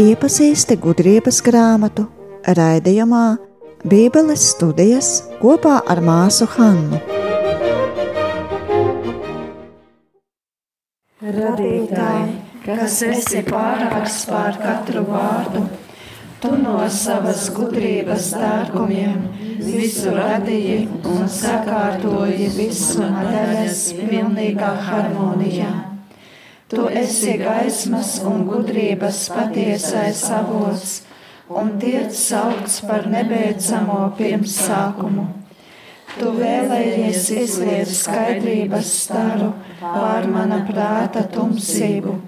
Iepazīsti gudrības grāmatu raidījumā Bībeles studijas kopā ar māsu Hannu. Radītāji, kas esi pārāks pār katru vārdu, tu no savas gudrības dārgumiem visu radīji un sakārtoji visuma daļas pilnīgā harmonijā. Tu esi gaismas un gudrības patiesais avots un tiek saukts par nebeidzamo pirmsākumu. Tu vēlējies izliet skaidrības staru pār mana prāta tumsību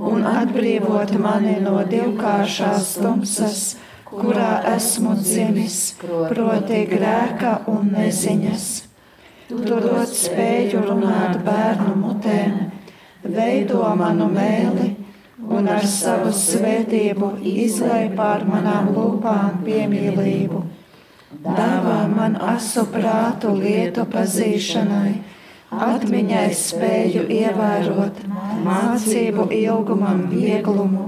un atbrīvot mani no divkāršās tumsas, kurā esmu dzimis, proti grēka un neziņas. Tu dod spēju runāt bērnu mutēm, veido manu mēli un ar savu svētību izlai pār manām lūpām piemīlību. Dāvā man asu prātu lietu pazīšanai, atmiņai spēju ievērot, mācību ilgumam vieglumu,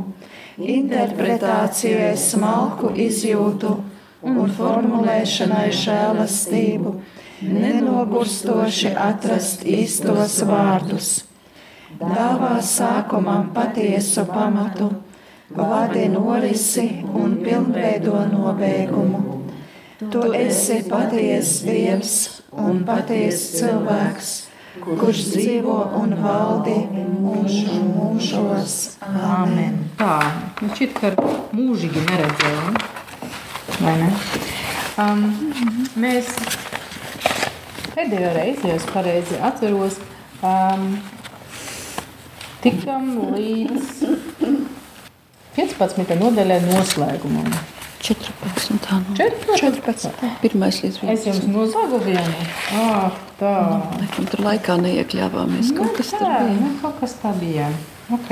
interpretācijai smalku izjūtu un formulēšanai žēlastību, nenogurstoši atrast īstos vārdus dāvā sākumam patiesu pamatu, vadi norisi un pilnveido nobeigumu. Tu esi patiesa Dievs un patiesa cilvēks, kurš dzīvo un valdi mūžu mūžos. Āmen. Tā, nu šķiet, ka mūžīgi neredzējām. Vai ne? Um, mēs pēdējo reizi, ja es pareizi atceros, um, tikam līdz 15. nodaļai noslēgumam. 14. No. 14. 14. Pirmais līdz 11. Es jums nozagu vienu. Ah, tā. Laikam tur laikā neiekļāvāmies. Kaut kas tur tā, bija. Nu, kaut kas tā bija. Ok.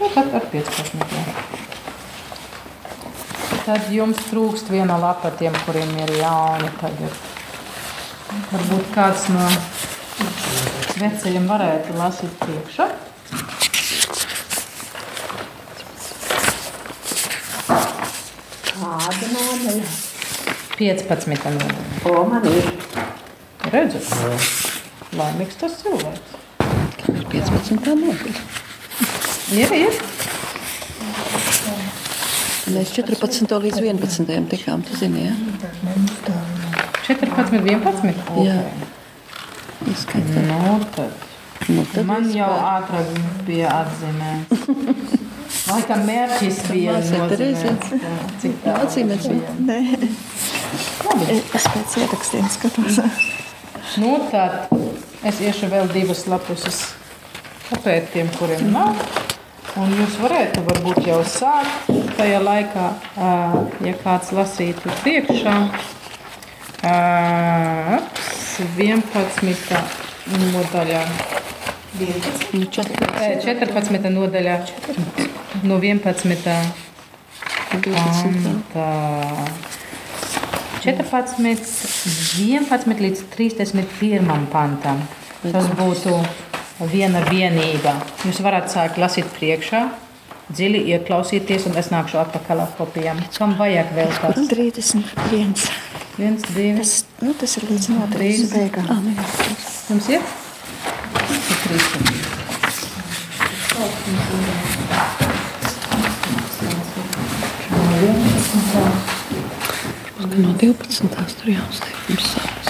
Nu, tad ar 15. Jā. Tad jums trūkst viena lapa tiem, kuriem ir jauni tagad. Varbūt kāds no vecajiem varētu lasīt priekšā. Kāda nodaļa? 15. nodaļa. O, man ir. Redzu, laimīgs tas cilvēks. Kam ir 15. nodaļa? Ir, ir. Mēs 14. līdz 11. tikām, tu zini, ja? 14, 11. Jā. Izskaitā. Nu, tad. Nu, tad Man jau ātrāk bija atzīmēts. Laikam mērķis bija Jā, atzīmēts. Nē, es pēc ierakstiem skatos. Nu, tad es iešu vēl divas lapuses papēt tiem, kuriem nav. Un jūs varētu varbūt jau sākt tajā laikā, ja kāds lasītu priekšā. ā, 11. nodaļā. Nu, 14. Ē, 14. nodaļā. No 11. 12. Panta. 14, 11 līdz 31 pantam. Tas būtu viena vienība. Jūs varat sākt lasīt priekšā, dziļi ieklausīties, un es nākšu atpakaļ ar kopijām. Kam vajag vēl kāds? 31. Viens, divi, Tas, nu, tas ir līdz nodaļas Trīs. beigām. Ah, jums ir? Ir trīs. No 12. tur jāuzliek pirms sākas.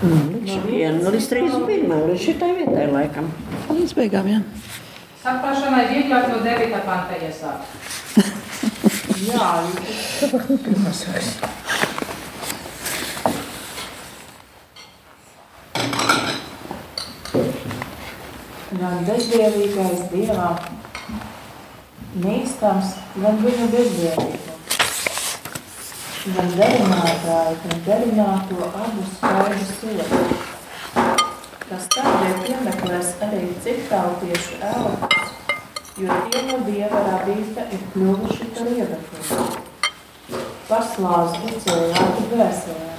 Viena līdz 31. līdz šitai vietai laikam. Līdz beigām, jā. Saprašanai vieglāk no 9. panta iesākt. Jā, gan bezdievīgais dievā neiztams, gan viņa bezdievība. Gan derinātāji, gan derināto abu skaidu sodu. Kas tādēļ piemeklēs arī citautiešu elpas, jo tie no dieva radīta ir kļuvuši par iedekli. Paslāvs ticēju vārdu dvēselē.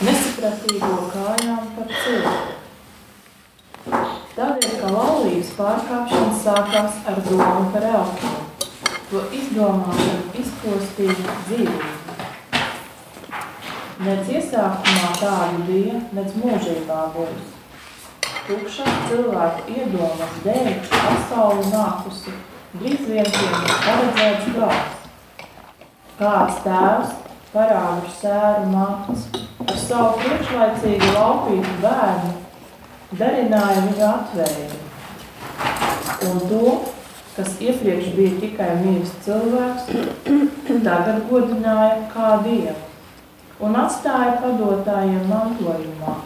administratīvo kājām par cilvēku. Tādēļ, ka laulības pārkāpšana sākās ar domu par elkiem, to izdomāšanu izpostīja dzīvību. Nec iesākumā tādu bija, nec mūžībā būs. Tukšas cilvēku iedomas dēļ pasauli nākusi, drīz vien tiem paredzēts gals. Kāds tēvs parādu sēru mātes ar savu priekšlaicīgu laupītu bērnu darināja viņu atvēju. Un to, kas iepriekš bija tikai mīlis cilvēks, tagad godināja kā dievu un atstāja padotājiem mantojumā.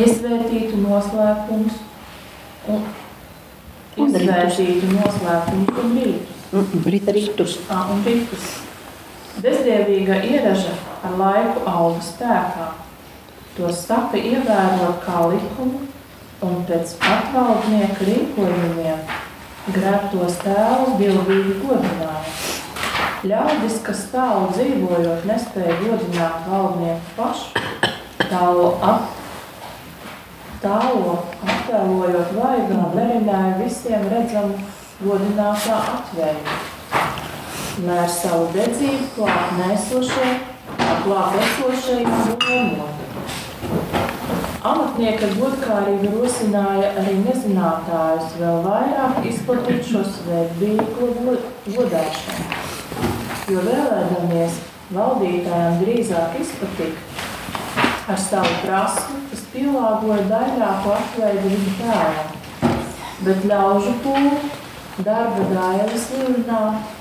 Iesvētītu noslēpumus un, iesvētītu noslēpumus un rītus. Ritus. Ā, un ritus. Bezdievīga ieraža ar laiku auga spēkā. To saka ievērot kā likumu un pēc patvaldnieka rīkojumiem grēbtos tēvus dievīgi godināja. Ļaudis, kas tālu dzīvojot, nespēja godināt valdnieku pašu, tālo, ap, tālo attēlojot vaigā, darināja visiem redzamu godinātā atvēju lai ar savu dedzību klāt nesošie, klāt esošajiem domot. Amatnieka godkārība rosināja arī nezinātājus vēl vairāk izplatīt šo svētbīgo godāšanu, jo vēlēdamies valdītājiem drīzāk izpatikt, ar savu prasmu, kas pielāgoja daļāko atveidu viņa tēlam, bet ļaužu pūlu, darba dailes līdzināt,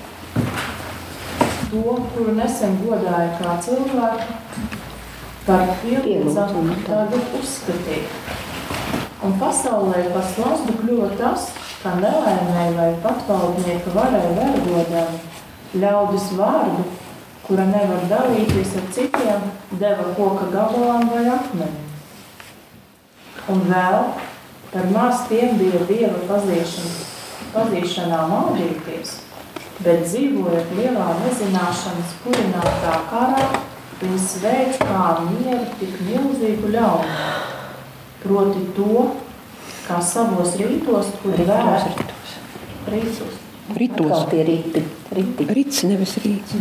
to, kuru nesen godāja kā cilvēku, par pielīdzamu tagad uzskatīt. Un pasaulē pa slazdu kļuva tas, ka nelaimēji vai patvaldnieka varai vergodami ļaudis vārdu, kura nevar dalīties ar citiem, deva koka gabalam vai akmenim. Un vēl par maz tiem bija dieva pazīšana, pazīšanā maldīties, bet dzīvojot lielā nezināšanas kurinātā karā, viņi sveic kā mieru tik milzīgu ļaunumu. Proti to, kā savos rītos, kuri vērs rītos. Ritos. Atkal tie rīti. rīti. Rīts, nevis rīts.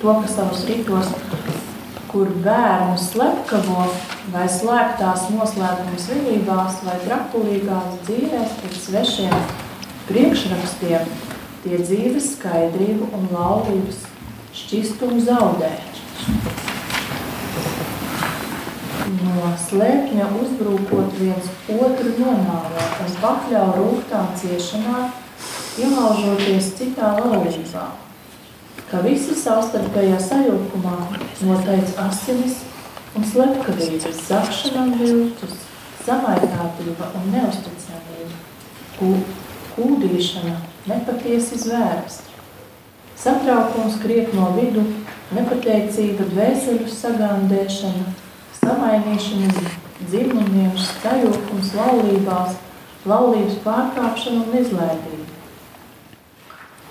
To, ka savos rītos, kur bērnu slepkavo vai slēgtās noslēpumas vienībās vai trakulīgās dzīvēs pēc svešiem priekšrakstiem, tie dzīves skaidrību un laulības šķistumu zaudē. No slēpņa uzbrūkot viens otru nonāvēt un pakļauj rūgtām ciešanām, ielaužoties citā laulībā, ka visi savstarpējā sajūkumā noteic asinis un slepkavības, zakšanām viltus, samaitātība un neusticamība, kū- kūdīšana, nepatiesi zvērs. Satraukums kriek no vidu, nepateicība, dvēseļu sagandēšana, samainīšana dzimumiem, sajūkums laulībās, laulības pārkāpšana un izlaidība.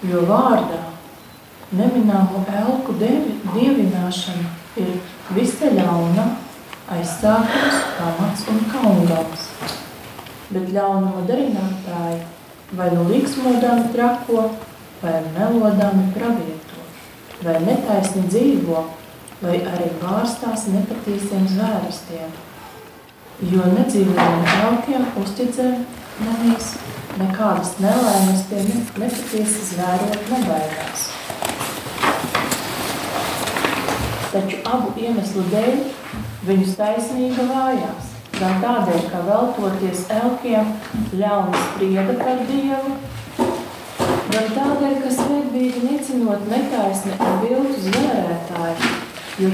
Jo vārdā nemināmu elku dievi, dievināšana ir visa ļauna, aizsākums, pamats un kaungals. Bet ļaunuma darinātāji vai nu līksmodami trako, vai melodami pravieto, vai netaisni dzīvo, vai arī pārstās nepatīsiem zvērstiem. Jo nedzīvojam traukiem, uzticējamies, nekādas nelaimes tie ne- nepatiesi zvērot nebaidās. Taču abu iemeslu dēļ viņus taisnība vājās. Gan tādēļ, ka veltoties elkiem, ļauni sprieda par Dievu, gan tādēļ, ka svētbīgi nicinot netaisni un viltu zvērētāji, jo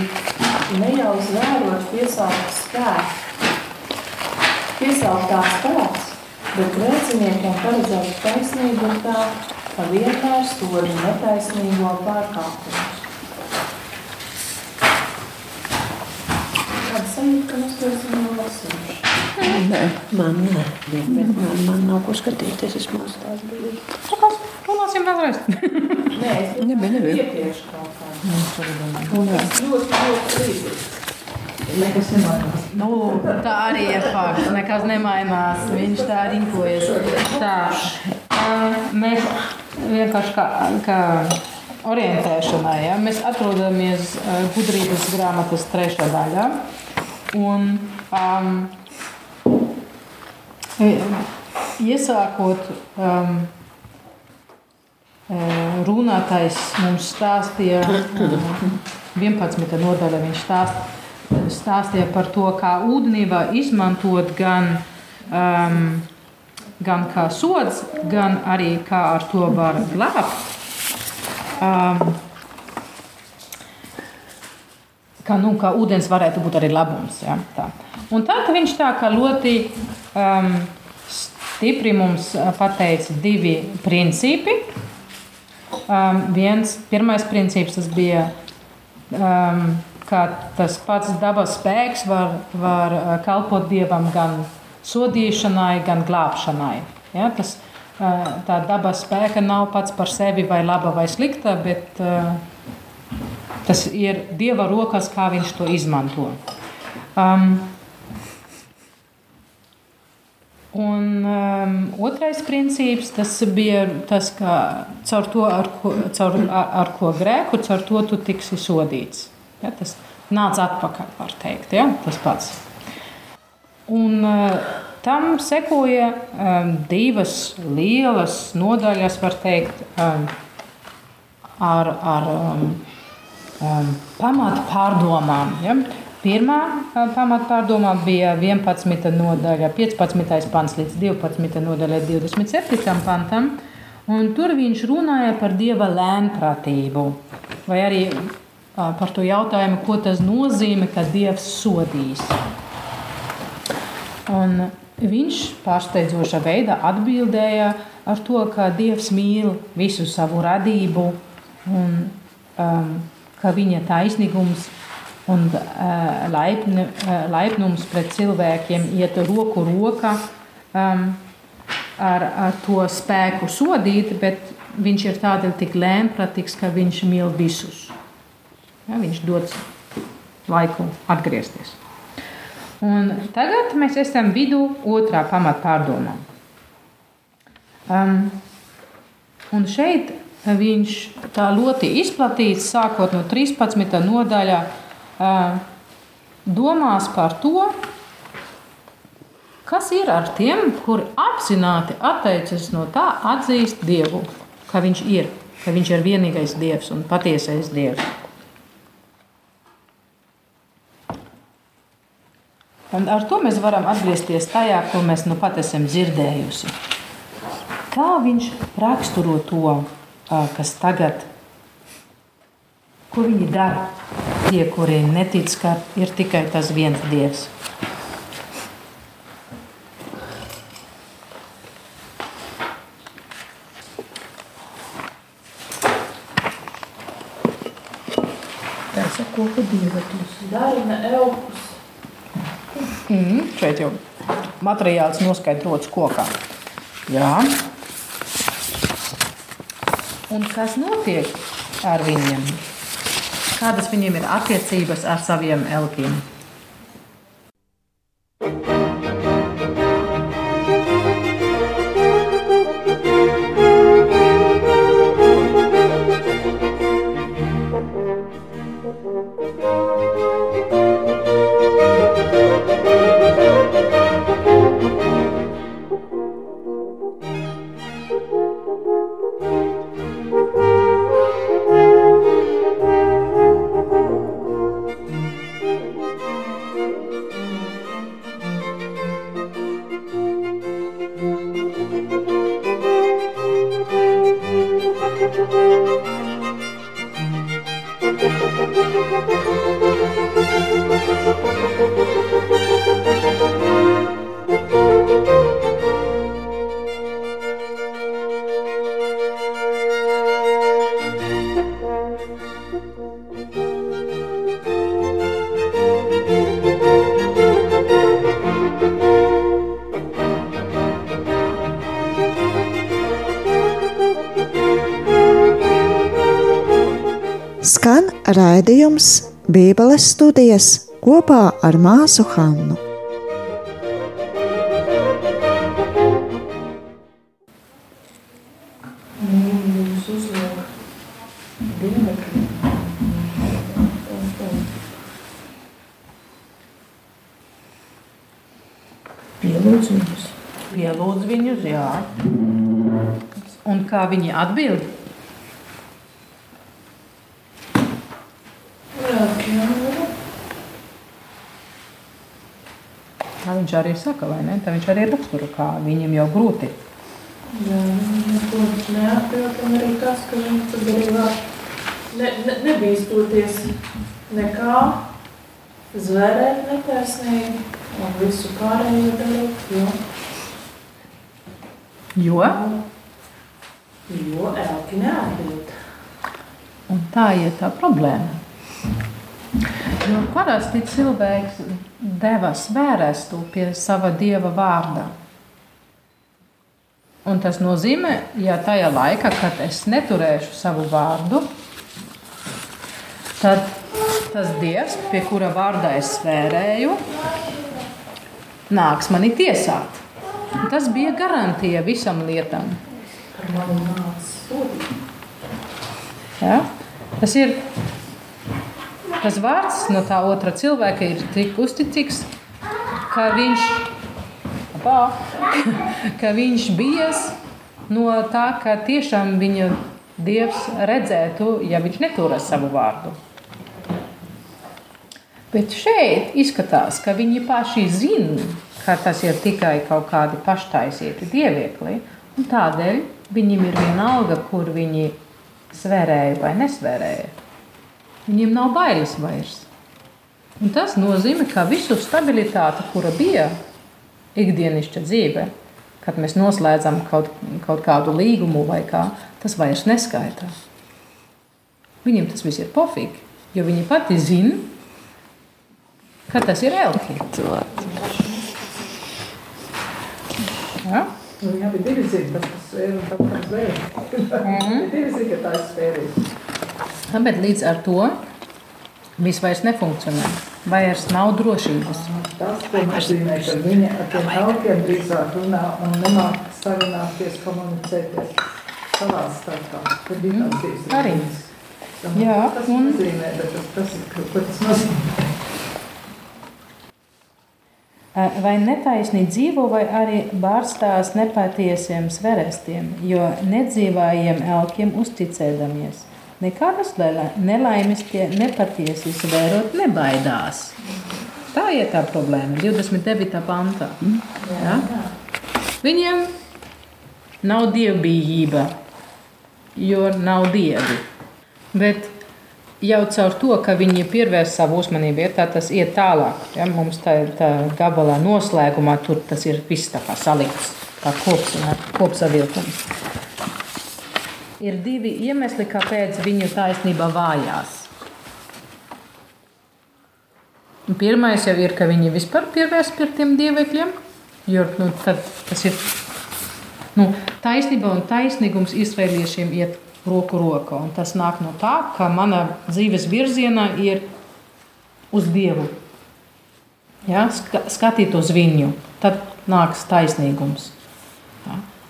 ne jau zvērot piesaukt spēku, piesauktā spēks, bet grēciniekiem paredzēta taisnība ir tā, ka vienmēr soda netaisnīgo pārkāpumus. Kāda sajūta, ka mēs to esam jau lasījuši? Nē, Man nē, bet man, man nav ko skatīties. Es maz tās biju. Runāsim vēlreiz. Nē, es Nebija, nebija. iepriekš kaut kā. Un tas ļoti, ļoti nemainās. Nu, tā arī ir fakts. Nekas nemainās. Viņš tā rīkojas. Tā, ā, mēs vienkārši kā, kā orientēšanai, ja? mēs atrodamies ā, gudrības grāmatas trešā daļā. Un, um, iesākot, um, runātājs mums stāstīja, um, 11. nodaļā viņš stāst, stāstīja par to, kā ūdenī var izmantot gan, um, gan kā sods, gan arī kā ar to var glābt. Um, ka, nu, ka ūdens varētu būt arī labums. Ja, tā. Un tad viņš tā kā ļoti um, stipri mums pateica divi principi. Um, viens, pirmais princips tas bija, um, ka tas pats dabas spēks var, var kalpot dievam gan sodīšanai, gan glābšanai. Ja, tas, uh, tā dabas spēka nav pats par sevi vai laba vai slikta, bet uh, tas ir dieva rokās, kā viņš to izmanto. Um, Un um, otrais princips bija tas, ka caur to, ar ko, caur, ar, ar ko grēku, caur to tu tiksi sodīts. Ja, tas nāca atpakaļ, var teikt, ja, tas pats. Un uh, tam sekoja um, divas lielas nodaļas, var teikt, um, ar, ar um, um, pamatu pārdomām. Ja. Pirmā pamatpārdomā bija 11. nodaļa, 15. pants līdz 12. nodaļai, 27. pantam. Un tur viņš runāja par dieva lēnprātību, vai arī par to jautājumu, ko tas nozīmē, ka dievs sodīs. Un viņš pārsteidzošā veidā atbildēja ar to, ka dievs mīl visu savu radību un um, ka viņa taisnīgums un uh, laipni, uh, laipnums pret cilvēkiem iet roku rokā um, ar, ar to spēku sodīt, bet viņš ir tādēļ tik lēmprātīgs, ka viņš mīl visus. Ja, viņš dod laiku atgriezties. Un tagad mēs esam vidū otrā pamatpārdomā. Um, un šeit viņš tā ļoti izplatīts, sākot no 13. nodaļā, domās par to, kas ir ar tiem, kuri apzināti atteicas no tā, atzīst Dievu, ka Viņš ir, ka Viņš ir vienīgais Dievs un patiesais Dievs. Un ar to mēs varam atgriezties tajā, ko mēs nu pat esam dzirdējusi. Kā viņš raksturo to, kas tagad, ko viņi dara? tie, kuri netic, ka ir tikai tas viens dievs. Tas ir koku dieveklis. Darina elpus. Mm, šeit jau materiāls noskaidrots kokā. Jā. Un kas notiek ar viņiem? Kādas viņiem ir attiecības ar saviem elkiem. Raidījums Bībeles studijas kopā ar māsu Hannu. Pielūdz viņus. Pielūdz viņus, jā. Un kā viņi atbild? Tā viņš arī saka, vai ne? Tā viņš arī raksturo, kā viņam jau grūti. Jā, un arī tas, ka arī var ne, ne, nebīstoties nekā, zvērēt netaisnīgi un visu pārējo darīt, jo, Jo? jo elki neatbild. Un tā ir tā problēma. Jo parasti cilvēks deva svērestu pie sava dieva vārda. Un tas nozīmē, ja tajā laikā, kad es neturēšu savu vārdu, tad tas dievs, pie kura vārda es svērēju, nāks mani tiesāt. Tas bija garantija visam lietam. Ja? Tas ir tas vārds no tā otra cilvēka, ir tik uzticīgs, ka viņš, apā, ka viņš bies no tā, ka tiešām viņa dievs redzētu, ja viņš neturēs savu vārdu. Bet šeit izskatās, ka viņi paši zina, ka tas ir tikai kaut kādi paštaisīti dieviekli, tādēļ viņiem ir vienalga, kur viņi svērēja vai nesvērēja. Viņiem nav bailes vairs. Un tas nozīmē, ka visu stabilitāti, kura bija ikdienišķa dzīve, kad mēs noslēdzam kaut, kaut kādu līgumu vai kā, tas vairs neskaitā. Viņiem tas viss ir pofīgi, jo viņi pati zina, ka tas ir elki. Ja? Nu, jā, divi zini, tas tas ir un tam tas vēl. Mhm. Divi zini, ka tā ir. Ja, bet līdz ar to viss vairs nefunkcionē. Vairs nav drošības. Tas, nozīmē, ka viņa ar tiem elkiem drīzāk runā un nemāk sarunāties, komunicēties savā starpā. Tad bija tāds divas Arī. Jā, tas un- nozīmē, bet tas, tas ir, ko tas nozīmē. Vai netaisni dzīvo, vai arī bārstās nepatiesiem sverestiem, jo nedzīvājiem elkiem uzticēdamies. Nekādas nelaimes tie nepatiesi svērot nebaidās. Tā ir tā problēma, 29. pantā. Ja? Viņiem nav dievbijība, jo nav dievi. Bet jau caur to, ka viņi pievērš savu uzmanību, ja, tā tas iet tālāk. Ja, mums tā ir tā gabalā noslēgumā, tur tas ir viss salikts, kā kops, ja, kopsavilkums. Ir divi iemesli, kāpēc viņu taisnība vājās. Un Pirmais jau ir, ka viņi vispār pievērst pie tiem dievekļiem, jo nu, tas ir nu, taisnība un taisnīgums izrēliešiem iet roku rokā. Tas nāk no tā, ka mana dzīves virzienā ir uz Dievu. Ja, ska, skatīt uz viņu, tad nāks taisnīgums.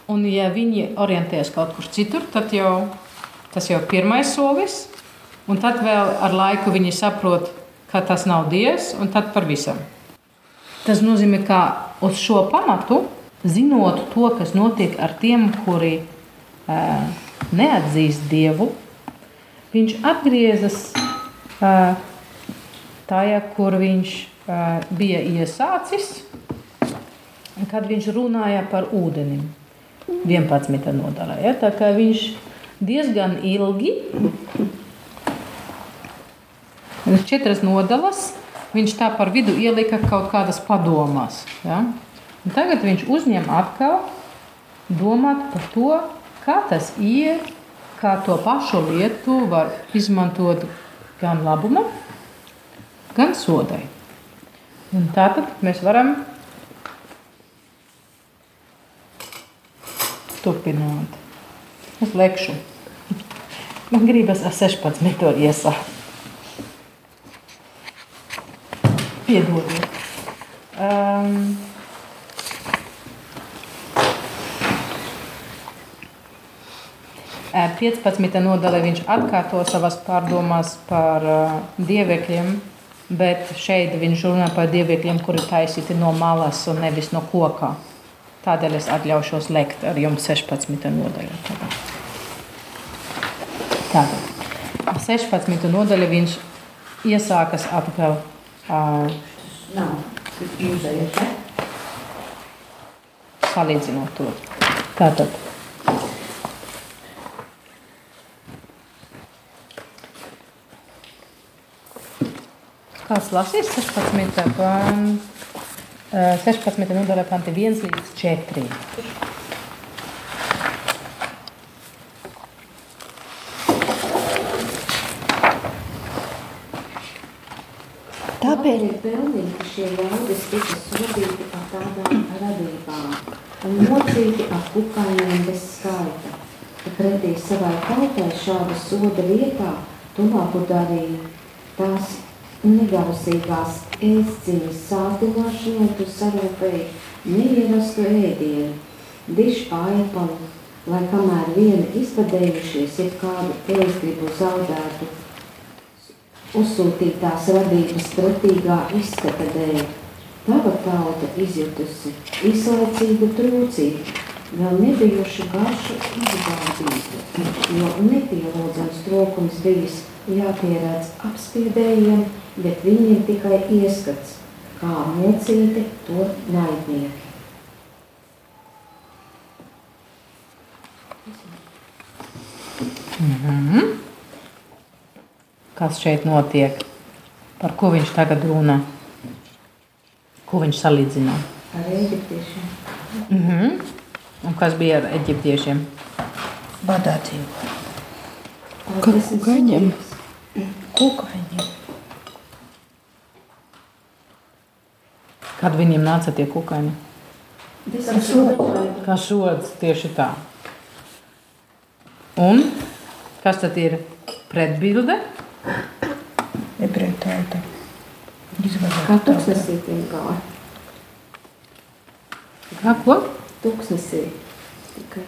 Un, ja viņi orientēs kaut kur citur, tad jau tas jau ir pirmais solis. Un tad vēl ar laiku viņi saprot, ka tas nav Dievs, un tad par visam. Tas nozīmē, ka uz šo pamatu, zinot to, kas notiek ar tiem, kuri uh, neatzīst Dievu, viņš atgriezas uh, tajā, kur viņš uh, bija iesācis, kad viņš runāja par ūdenim. 11. nodaļā. Ja? Tā kā viņš diezgan ilgi, četras nodaļas, viņš tā par vidu ielika kaut kādas padomas. Ja? Un tagad viņš uzņem atkal domāt par to, kā tas ir, kā to pašu lietu var izmantot gan labumam, gan sodai. Un tātad mēs varam turpināt. Es lekšu. Man gribas ar 16 to iesākt. piedodiet. Um, Ē, 15. nodaļā viņš atkārto savas pārdomas par uh, dievekļiem, bet šeit viņš runā par dievekļiem, kuri taisīti no malas un nevis no koka. Tādēļ es atļaušos lekt ar jums 16. nodaļu. Tātad, 16. nodaļa viņš iesākas atkal. Uh, Nav. Salīdzinot to. Tātad. Kāds lasīs 16. pan, eh, 16. nodaļā panti 1 līdz 4. Tāpēc ir pelnīgi, ka šie ļaudis tika sodīti ar tādām radībām un mocīti ar kukaiņiem bez skaita. Ka pretī savai tautai šāda soda vietā tuvāku darīja tās negausīgās ēstciņas sātināšanai tu sarūpēji neierastu ēdienu, aipalu, lai kamēr viena izpadējušies, ir kādu ēstgribu zaudētu, uzsūtītās radības pretīgā izskata dēļ. Tava tauta izjutusi izlaicīgu trūcību, vēl nebijuši garšu izbaudību, jo nepielodzams trokums bijis jāpieredz apspiedējiem, bet viņiem tikai ieskats, kā mocīti to naidnieki. Kas šeit notiek? Par ko viņš tagad runā? Ko viņš salīdzina? Ar eģiptiešiem. Mm -hmm. Un kas bija ar eģiptiešiem? Badā dzīvo. Ka kukaiņiem? Kukaiņi. Kad viņiem nāca tie kukaiņi? Kā sods tieši tā. Un kas tad ir pretbilde? Tauta. Kā tuksnesī tiem gāja. Kā ko? Tuksnesī. Tikai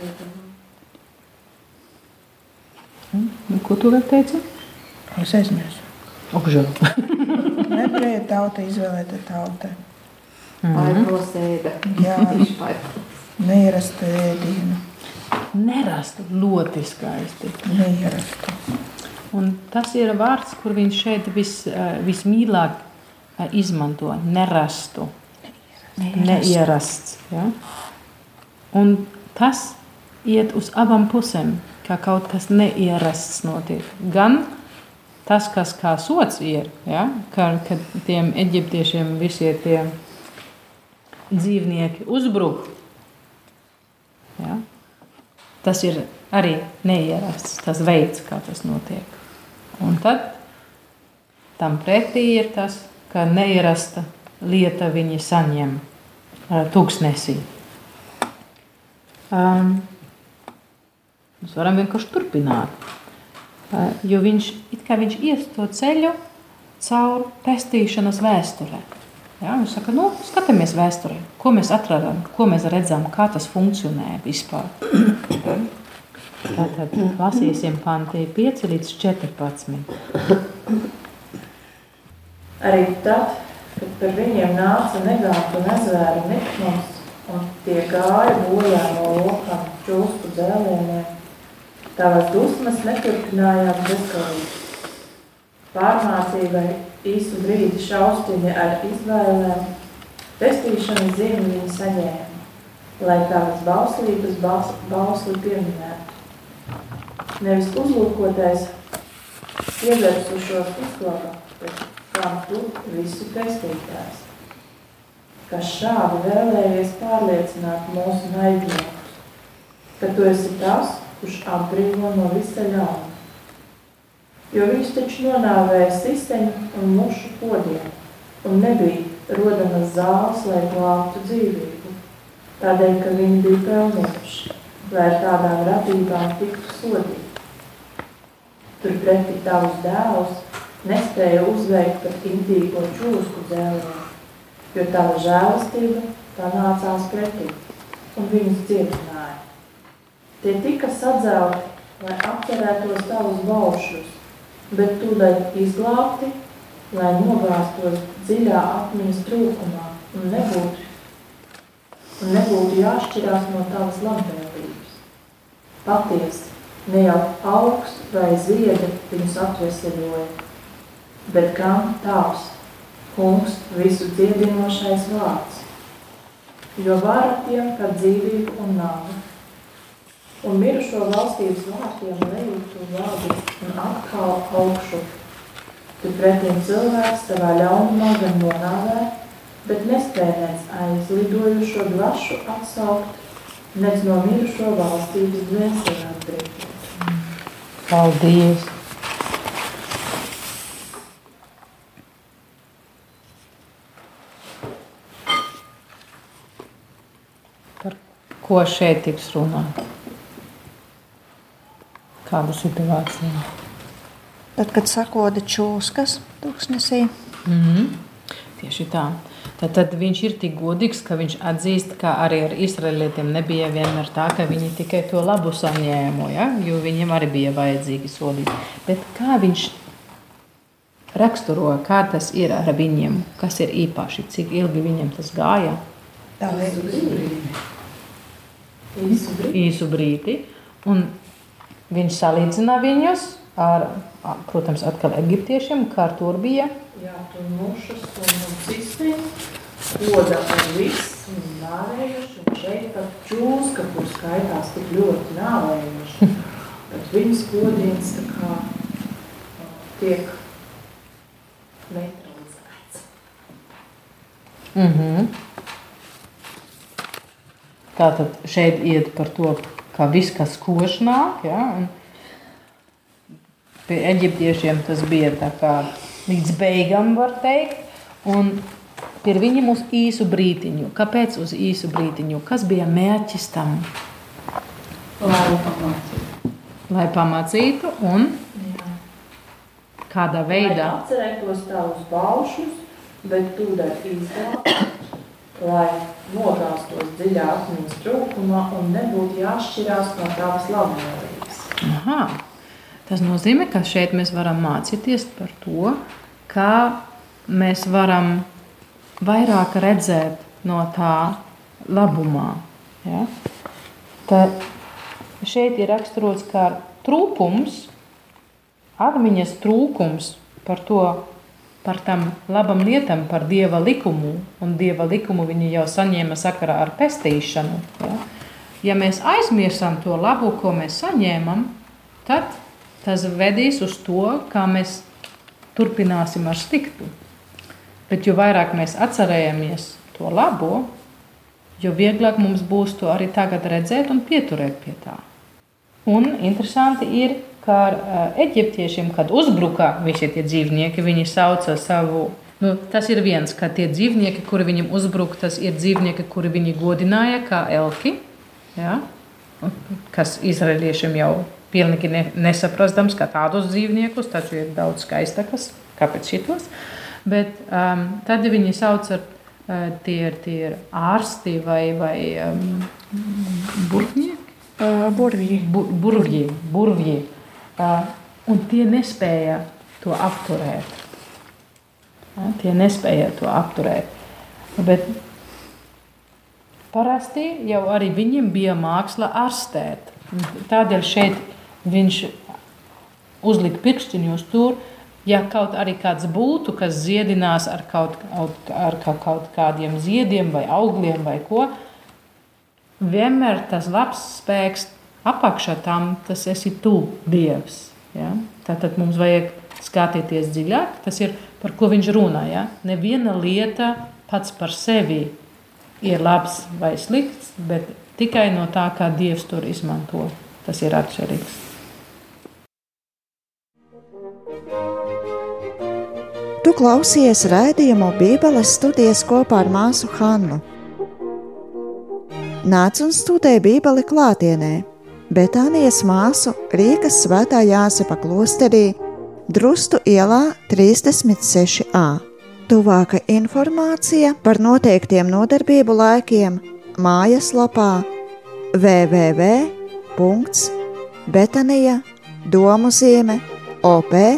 Nu, Ko tu vēl teici? Es aizmirsu. Okžēl. Ebreju tauta izvēlēta tauta. Aipalos ēda. Jā, Viņš paipalos. neierasta ēdienu. Nerastu ļoti skaisti. Neierasta. Un tas ir vārds, kur viņš šeit vis, eh, vismīļāk eh, izmanto. Nerastu. Neierasts. Ja? Un tas iet uz abām pusēm, kā kaut kas neierasts notiek. Gan tas, kas kā sots ir, ja? ka, kad tiem eģiptiešiem visi tie dzīvnieki uzbruk. Ja? Tas ir arī neierasts, tas veids, kā tas notiek. Un tad tam pretī ir tas, ka neierasta lieta viņi saņem tūkstnesī. Um, mēs varam vienkārši turpināt. Uh, jo viņš, viņš ies to ceļu caur pestīšanas vēsturē. Ja, viņš saka, nu, skatāmies vēsturē, ko mēs atradām, ko mēs redzam, kā tas funkcionē vispār. Tātad lasīsim panti 5 līdz 14. Arī tad, kad par viņiem nāca negātu un ezvēru niknums, un tie gāja bojā no lokām čūsku dzēlieniem, tavas dusmas neturpinājās bezgalīgi. Pārmācībai īsu brīdi šaustiņa ar izvēlēm, pestīšanas zīmi viņi saņēma, lai tavas bauslības baus, bausli pieminētu. Nevis uzlūkotais ievērsušos izglābā, bet kā tu visu pestītājs. Kas šādi vēlējies pārliecināt mūsu naidniekus, ka tu esi tas, kurš atbrīvo no visa ļauna. Jo viņš taču nonāvēja siseņu un mušu podiem, un nebija rodamas zāles, lai glābtu dzīvību, tādēļ, ka viņi bija pelnījuši, lai ar tādām radībām tiktu sodīti. Turpretī tavus dēlus nespēja uzveikt pat intīgo čūsku dzēlienu, jo tava žēlastība tā nācās pretī un viņus dziedināja. Tie tika sadzelti, lai apcerētos tavus baušus, bet tūdaļ izglābti, lai nogāstos dziļā atmiņas trūkumā un nebūtu, un nebūtu jāšķirās no tavas labvēlības. Patiesi, ne jau augsts vai ziedi viņus atveseļoja, bet gan tavs, kungs, visu dziedinošais vārds. Jo vara tiem par dzīvību un nāvi. Un mirušo valstības vārtiem lejūtu vārdu un atkal augšu. Tu pretim cilvēks savā ļaunumā gan nonāvē, bet nespēj nec aizlidojušo dvašu atsaukt, nec no mirušo valstības dvēseli atbrīvot. Paldies! Par ko šeit tiks runāt? Kāda situācija? Tad, kad sakoda čūskas tūkstnesī, Mm -hmm. Tieši tā. Tad, tad viņš ir tik godīgs, ka viņš atzīst, ka arī ar izraēlietiem nebija vienmēr tā, ka viņi tikai to labu saņēma, ja? jo viņiem arī bija vajadzīgi sodīt. Bet kā viņš raksturo, kā tas ir ar viņiem, kas ir īpaši, cik ilgi viņiem tas gāja? Īsu brīdi. Īsu brīdi. Un viņš salīdzina viņus ar, protams, atkal eģiptiešiem, kā tur bija. Jā, tur mušas un cisniņas, koda un viss, un nāvējuši, un šeit pat čūska, kur skaitās tik ļoti nāvējuši. Bet viņas kodienas tā kā tiek neutralizēts. Mm -hmm. Tātad šeit iet par to, ka viss, kas koš nāk, ja, pie eģiptiešiem tas bija kā līdz beigām, var teikt, un pie viņiem uz īsu brītiņu. Kāpēc uz īsu brītiņu? Kas bija mērķis tam? Lai pamācītu. Lai pamācītu un Jā. kādā Lai veidā. atcerētos tavus baušus, bet tūdaļ izglābt, lai nogāstos dziļā atmiņas trūkumā un nebūtu jāšķirās no tavas labvēlības. Aha. Tas nozīmē, ka šeit mēs varam mācīties par to, kā mēs varam vairāk redzēt no tā labumā. Ja? Tā šeit ir raksturots kā trūkums, atmiņas trūkums par to, par tam labam lietam, par dieva likumu. Un dieva likumu viņi jau saņēma sakarā ar pestīšanu. Ja, ja mēs aizmirsām to labo, ko mēs saņēmam, tad tas vedīs uz to, kā mēs turpināsim ar sliktu. Bet jo vairāk mēs atcerējamies to labo, jo vieglāk mums būs to arī tagad redzēt un pieturēt pie tā. Un interesanti ir, ka ar uh, eģiptiešiem, kad uzbruka visi tie dzīvnieki, viņi sauca savu. Nu, tas ir viens, ka tie dzīvnieki, kuri viņam uzbruka, tas ir dzīvnieki, kuri viņi godināja kā elki. Ja? Kas izraēliešiem jau pilnīgi ne, nesaprastams, ka tādus dzīvniekus taču ir daudz skaistākas, kāpēc šitos. Bet um, tad viņi sauc ar uh, tie, ir, tie ir ārsti vai, vai um, burtnieki. uh, burvīgi. Bu, burvji, burvji. Un tie nespēja to apturēt. Tie nespēja to apturēt. Bet parasti jau arī viņiem bija māksla ārstēt. Tādēļ šeit viņš uzlika pirkstiņus tur, ja kaut arī kāds būtu, kas ziedinās ar kaut, ar kaut kādiem ziediem vai augļiem vai ko, vienmēr tas labs spēks apakšā tam, tas esi tu, Dievs. Ja? Tātad mums vajag skatīties dziļāk, tas ir par ko viņš runā. Ja? Neviena lieta pats par sevi ir labs vai slikts, bet tikai no tā, kā Dievs tur izmanto. Tas ir atšķirīgs. Tu klausies raidījumu Bībeles studijas kopā ar māsu Hannu. Nāc un studē Bībeli klātienē, bet Anijas māsu Rīgas svētā Jāsepa klosterī Drustu ielā 36a. Tuvāka informācija par noteiktiem nodarbību laikiem mājaslapā www.betanija domu zīme op.lv